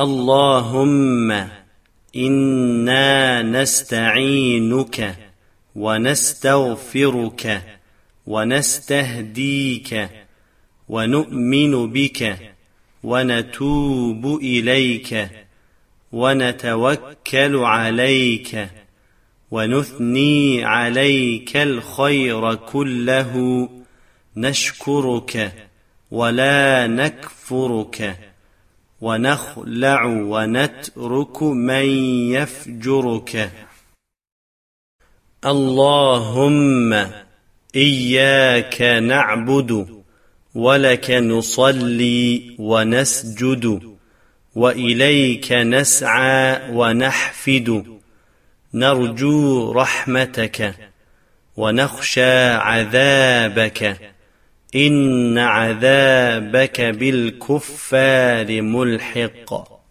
اللهم إنا نستعينك ونستغفرك ونستهديك ونؤمن بك ونتوب إليك ونتوكل عليك ونثني عليك الخير كله نشكرك ولا نكفرك ونخلع ونترك من يفجرك. اللهم إياك نعبد ولك نصلي ونسجد وإليك نسعى ونحفد. نرجو رحمتك ونخشى عذابك. إن عذابك بالكفار ملحق.